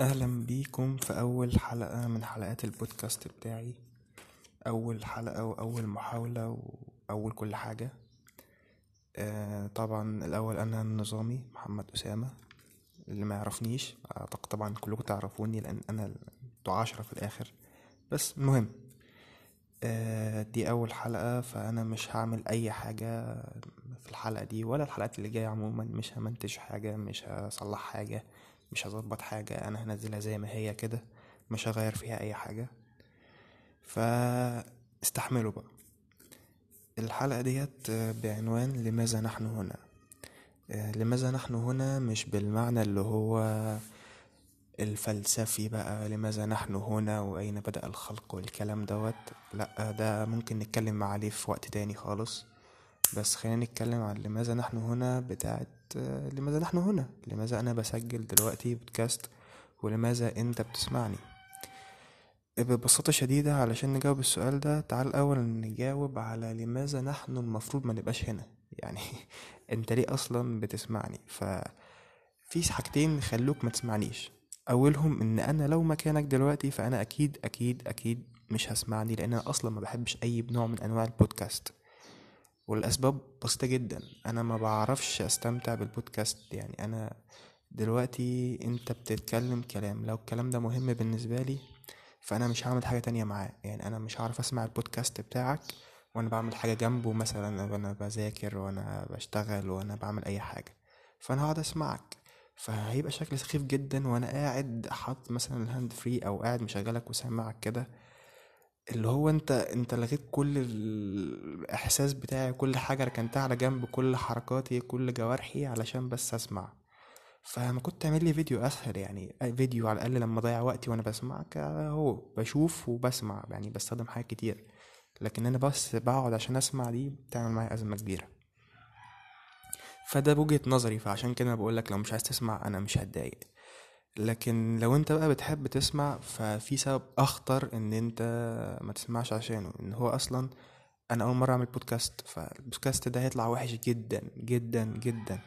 أهلا بيكم في أول حلقة من حلقات البودكاست بتاعي. أول حلقة وأول محاولة وأول كل حاجة. آه طبعا الأول أنا النظامي محمد أسامة. اللي ما يعرفنيش أعتقد طبعا كلكم تعرفوني لأن أنا أنتوا عشرة في الآخر. بس المهم آه دي أول حلقة فأنا مش هعمل أي حاجة في الحلقة دي ولا الحلقات اللي جاية عموما. مش همنتج حاجة مش هصلح حاجة. مش هظبط حاجة أنا هنزلها زي ما هي كده مش هغير فيها أي حاجة. فاستحملوا بقى. الحلقة ديت بعنوان لماذا نحن هنا؟ لماذا نحن هنا مش بالمعنى اللي هو الفلسفي بقى لماذا نحن هنا وأين بدأ الخلق والكلام دوت؟ لأ ده ممكن نتكلم عليه في وقت تاني خالص. بس خلينا نتكلم عن لماذا نحن هنا بتاعت لماذا نحن هنا؟ لماذا أنا بسجل دلوقتي بودكاست؟ ولماذا أنت بتسمعني؟ ببساطة شديدة علشان نجاوب السؤال ده تعال الأول نجاوب على لماذا نحن المفروض ما نبقاش هنا. يعني أنت ليه أصلا بتسمعني؟ ففي حاجتين خلوك ما تسمعنيش. أولهم إن أنا لو مكانك دلوقتي فأنا أكيد أكيد أكيد مش هسمعني لأن أنا أصلا ما بحبش أي نوع من أنواع البودكاست. والأسباب بسيطة جدا. أنا ما بعرفش أستمتع بالبودكاست. يعني أنا دلوقتي أنت بتتكلم كلام. لو الكلام ده مهم بالنسبة لي فأنا مش هعمل حاجة تانية معاه. يعني أنا مش هعرف أسمع البودكاست بتاعك وأنا بعمل حاجة جنبه مثلا. وأنا بذاكر وأنا بشتغل وأنا بعمل أي حاجة. فأنا هقعد أسمعك. فهيبقى شكل سخيف جدا وأنا قاعد حاطط مثلا ال hand free أو قاعد مشغلك وسامعك كده. اللي هو انت انت لغيت كل الإحساس بتاعي كل حاجة ركنتها على جنب كل حركاتي كل جوارحي علشان بس أسمع. فما كنت تعمل لي فيديو أسهل يعني فيديو على الأقل لما أضيع وقتي وأنا بسمعك اهو بشوف وبسمع يعني بستخدم حاجات كتير. لكن أنا بس بقعد عشان أسمع دي بتعمل معايا أزمة كبيرة. فده بوجهة نظري فعشان كده بقول لك لو مش عايز تسمع أنا مش هتضايق. لكن لو انت بقى بتحب تسمع ففي سبب أخطر إن انت ما تسمعش عشانه إن هو أصلا أنا أول مرة أعمل بودكاست فالبودكاست ده هيطلع وحش جدا جدا جدا.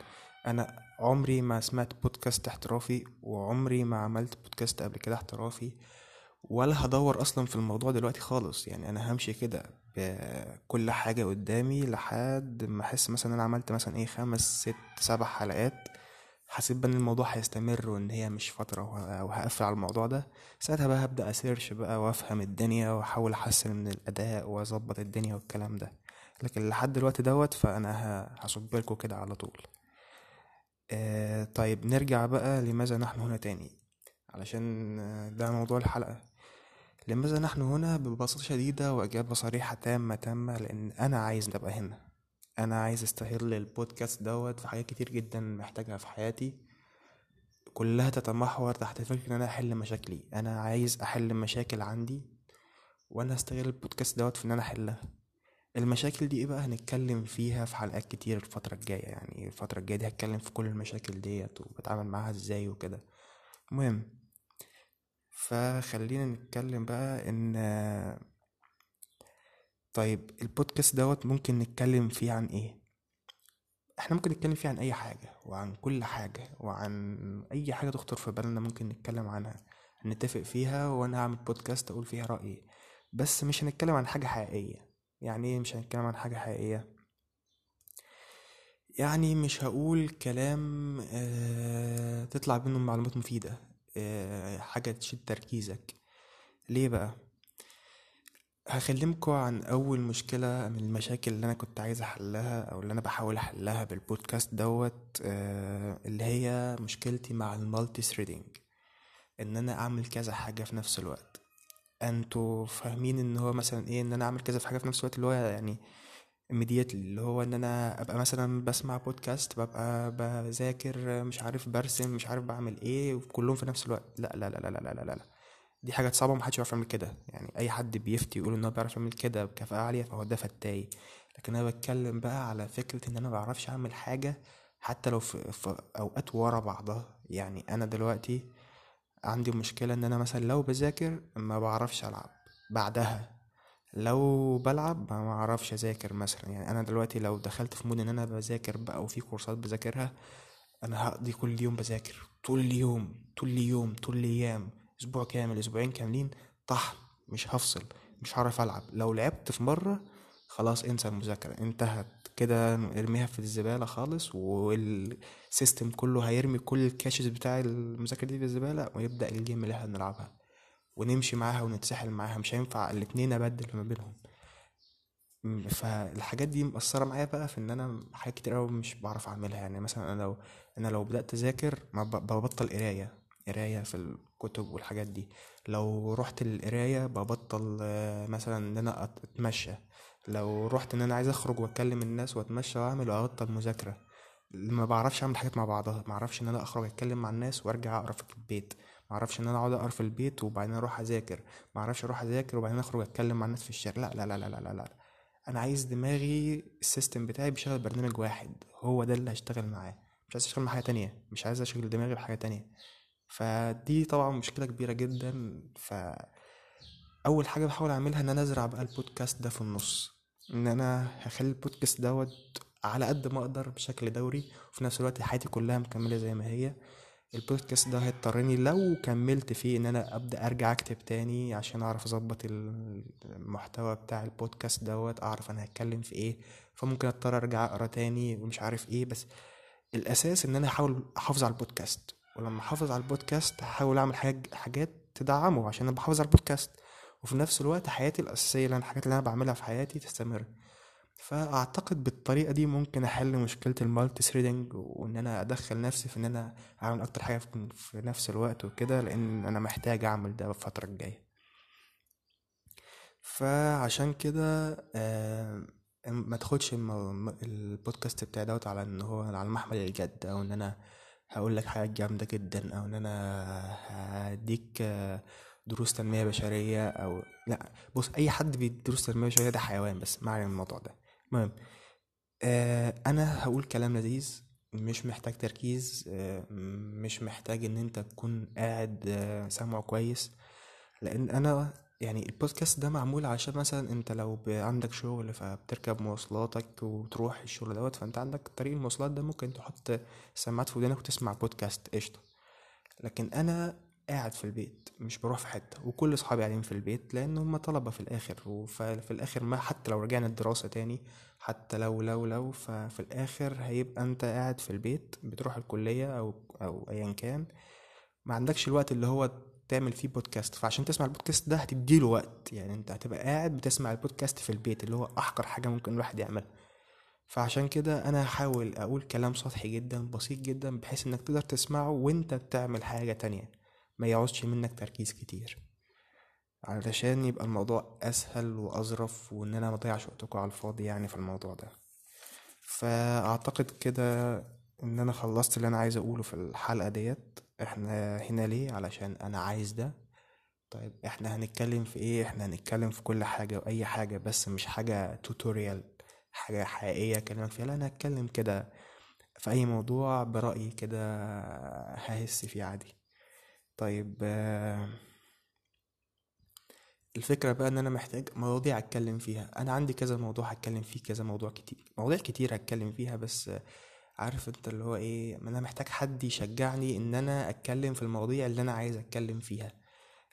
أنا عمري ما سمعت بودكاست احترافي وعمري ما عملت بودكاست قبل كده احترافي ولا هدور أصلا في الموضوع دلوقتي خالص. يعني أنا همشي كده بكل حاجة قدامي لحد ما أحس مثلا أنا عملت مثلا إيه خمس ست سبع حلقات حسيت بقى ان الموضوع هيستمر وان هي مش فترة وهقفل على الموضوع ده ساعتها بقى هبدأ اسيرش بقى وافهم الدنيا واحاول أحسن من الأداء وأظبط الدنيا والكلام ده. لكن لحد دلوقتي دوت فأنا هصب لكم كده على طول. آه طيب نرجع بقى لماذا نحن هنا تاني؟ علشان ده موضوع الحلقة. لماذا نحن هنا ببساطة شديدة وإجابة صريحة تامة تامة لأن أنا عايز أبقى هنا؟ أنا عايز أستغل البودكاست دوت في حاجات كتير جدا محتاجها في حياتي كلها تتمحور تحت فكرة إن أنا أحل مشاكلي. أنا عايز أحل مشاكل عندي وأنا هستغل البودكاست دوت في إن أنا أحلها. المشاكل دي إيه بقى هنتكلم فيها في حلقات كتير الفترة الجاية؟ يعني الفترة الجاية دي هتكلم في كل المشاكل ديت وبتعامل معاها إزاي وكده. المهم فخلينا نتكلم بقى إن طيب البودكاست دوت ممكن نتكلم فيه عن إيه؟ إحنا ممكن نتكلم فيه عن أي حاجة وعن كل حاجة وعن أي حاجة تخطر في بالنا ممكن نتكلم عنها نتفق فيها وأنا هعمل بودكاست أقول فيها رأيي. بس مش هنتكلم عن حاجة حقيقية. يعني إيه مش هنتكلم عن حاجة حقيقية؟ يعني مش هقول كلام آه تطلع منه معلومات مفيدة آه حاجة تشد تركيزك. ليه بقى؟ هكلمكوا عن أول مشكلة من المشاكل اللي أنا كنت عايز أحلها أو اللي أنا بحاول أحلها بالبودكاست دوت آه اللي هي مشكلتي مع ال multithreading إن أنا أعمل كذا حاجة في نفس الوقت أنتوا فاهمين إن هو مثلا إيه إن أنا أعمل كذا في حاجة في نفس الوقت اللي هو يعني immediately اللي هو إن أنا أبقى مثلا بسمع بودكاست ببقى بذاكر مش عارف برسم مش عارف بعمل إيه وكلهم في نفس الوقت لا لا لا لا لا لا, لا. دي حاجات صعبة ومحدش يعرف يعمل كده. يعني أي حد بيفتي يقول إن هو بيعرف يعمل كده بكفاءة عالية فهو ده فتاي. لكن أنا بتكلم بقى على فكرة إن أنا مبعرفش أعمل حاجة حتى لو في, في أوقات ورا بعضها. يعني أنا دلوقتي عندي مشكلة إن أنا مثلا لو بذاكر ما بعرفش ألعب بعدها. لو بلعب ما أعرفش أذاكر مثلا. يعني أنا دلوقتي لو دخلت في mood إن أنا بذاكر بقى وفي كورسات بذاكرها أنا هقضي كل يوم بذاكر. طول اليوم طول اليوم طول الأيام. أسبوع كامل أسبوعين كاملين طحن مش هفصل مش هعرف ألعب. لو لعبت في مرة خلاص انسى المذاكرة. انتهت. كده ارميها في الزبالة خالص وال system كله هيرمي كل ال caches بتاع المذاكرة دي في الزبالة ويبدأ ال game اللي إحنا بنلعبها. ونمشي معاها ونتسحل معاها. مش هينفع الاتنين أبدل ما بينهم. فالحاجات دي مأثرة معايا بقى في إن أنا حاجات كتير أوي مش بعرف أعملها. يعني مثلا أنا لو أنا لو بدأت أذاكر ببطل قراية. قراية في الكتب والحاجات دي. لو رحت القراية ببطل آه، مثلا إن أنا أتمشى. لو رحت إن أنا عايز أخرج واتكلم الناس وأتمشى وأعمل وأبطل مذاكرة. ما بعرفش أعمل حاجات مع بعضها. ما أعرفش إن أنا أخرج أتكلم مع الناس وأرجع أقرا في البيت. ما أعرفش إن أنا أقعد أقرا في البيت وبعدين أروح أذاكر. ما أعرفش أروح أذاكر وبعدين أخرج أتكلم مع الناس في الشارع. لا لا لا لا لا لا, لا. أنا عايز دماغي السيستم بتاعي بيشغل برنامج واحد. هو ده اللي هشتغل معاه. مش عايز أشتغل مع حاجة تانية. مش عايز أشغل دماغي بحاجة تانية. فدي طبعا مشكلة كبيرة جدا. فأول حاجة بحاول أعملها إن أنا أزرع بقى البودكاست ده في النص. إن أنا هخلي البودكاست دوت على قد ما أقدر بشكل دوري وفي نفس الوقت حياتي كلها مكملة زي ما هي. البودكاست ده هيضطرني لو كملت فيه إن أنا أبدأ أرجع أكتب تاني عشان أعرف أظبط المحتوى بتاع البودكاست دوت أعرف أنا هتكلم في إيه. فممكن أضطر أرجع أقرأ تاني ومش عارف إيه. بس الأساس إن أنا أحاول أحافظ على البودكاست. ولما احافظ على البودكاست هحاول اعمل حاجة حاجات تدعمه عشان أنا بحافظ على البودكاست. وفي نفس الوقت حياتي الأساسية اللي أنا الحاجات اللي أنا بعملها في حياتي تستمر. فأعتقد بالطريقة دي ممكن أحل مشكلة ال multi-threading وإن أنا أدخل نفسي في إن أنا أعمل أكتر حاجة في نفس الوقت وكده لأن أنا محتاج أعمل ده الفترة الجاية. فعشان كده آه، ما تاخدش البودكاست بتاعي دوت على إن هو على محمل الجد أو إن أنا هقول لك حاجات جامدة جدا أو إن أنا هديك دروس تنمية بشرية أو لأ بص أي حد بيدي دروس تنمية بشرية ده حيوان بس ما علينا من الموضوع ده. المهم آه أنا هقول كلام لذيذ مش محتاج تركيز آه مش محتاج إن أنت تكون قاعد آه سامعه كويس لأن أنا يعني البودكاست ده معمول عشان مثلا أنت لو عندك شغل فبتركب مواصلاتك وتروح الشغل دوت فأنت عندك طريق المواصلات ده ممكن تحط سماعات في ودانك وتسمع بودكاست قشطة. لكن أنا قاعد في البيت مش بروح في حتة وكل أصحابي قاعدين في البيت لأن هم طلبة في الآخر وفي الآخر ما حتى لو رجعنا الدراسة تاني حتى لو لو لو ففي الآخر هيبقى أنت قاعد في البيت بتروح الكلية أو أو ايا كان ما عندكش الوقت اللي هو تعمل فيه بودكاست فعشان تسمع البودكاست ده هتديله وقت. يعني انت هتبقى قاعد بتسمع البودكاست في البيت اللي هو أحقر حاجة ممكن الواحد يعملها. فعشان كده أنا هحاول أقول كلام سطحي جدا بسيط جدا بحيث إنك تقدر تسمعه وأنت بتعمل حاجة تانية. ما يعوزش منك تركيز كتير. علشان يبقى الموضوع أسهل وأظرف وإن أنا مضيعش وقتكم على الفاضي يعني في الموضوع ده. فأعتقد كده إن أنا خلصت اللي أنا عايز أقوله في الحلقة ديت. إحنا هنا ليه؟ علشان أنا عايز ده. طيب إحنا هنتكلم في إيه؟ إحنا هنتكلم في كل حاجة وأي حاجة بس مش حاجة توتوريال حاجة حقيقية أكلمك فيها. لا أنا هتكلم كده في أي موضوع برأيي كده ههس فيه عادي. طيب آه، الفكرة بقى إن أنا محتاج مواضيع أتكلم فيها. أنا عندي كذا موضوع هتكلم فيه كذا موضوع كتير. مواضيع كتير هتكلم فيها بس عارف انت اللي هو إيه ما أنا محتاج حد يشجعني إن أنا أتكلم في المواضيع اللي أنا عايز أتكلم فيها.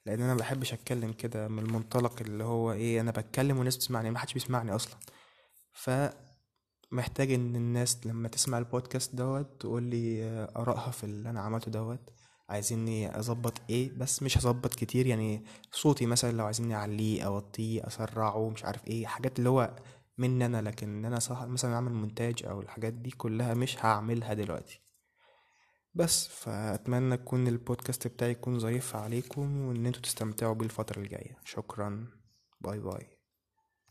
لأن أنا ما بحبش أتكلم كده من المنطلق اللي هو إيه أنا بتكلم والناس بتسمعني ما حدش بيسمعني أصلا. فمحتاج إن الناس لما تسمع البودكاست دوت تقول لي آرائها في اللي أنا عملته دوت. عايزيني أظبط إيه بس مش هظبط كتير يعني صوتي مثلا لو عايزيني أعليه أوطيه أسرعه مش عارف إيه حاجات اللي هو مني أنا لكن إن أنا صح مثلا أعمل مونتاج أو الحاجات دي كلها مش هعملها دلوقتي. بس فأتمنى يكون البودكاست بتاعي يكون ظريف عليكم وإن أنتوا تستمتعوا بيه الفترة الجاية. شكرا. باي باي.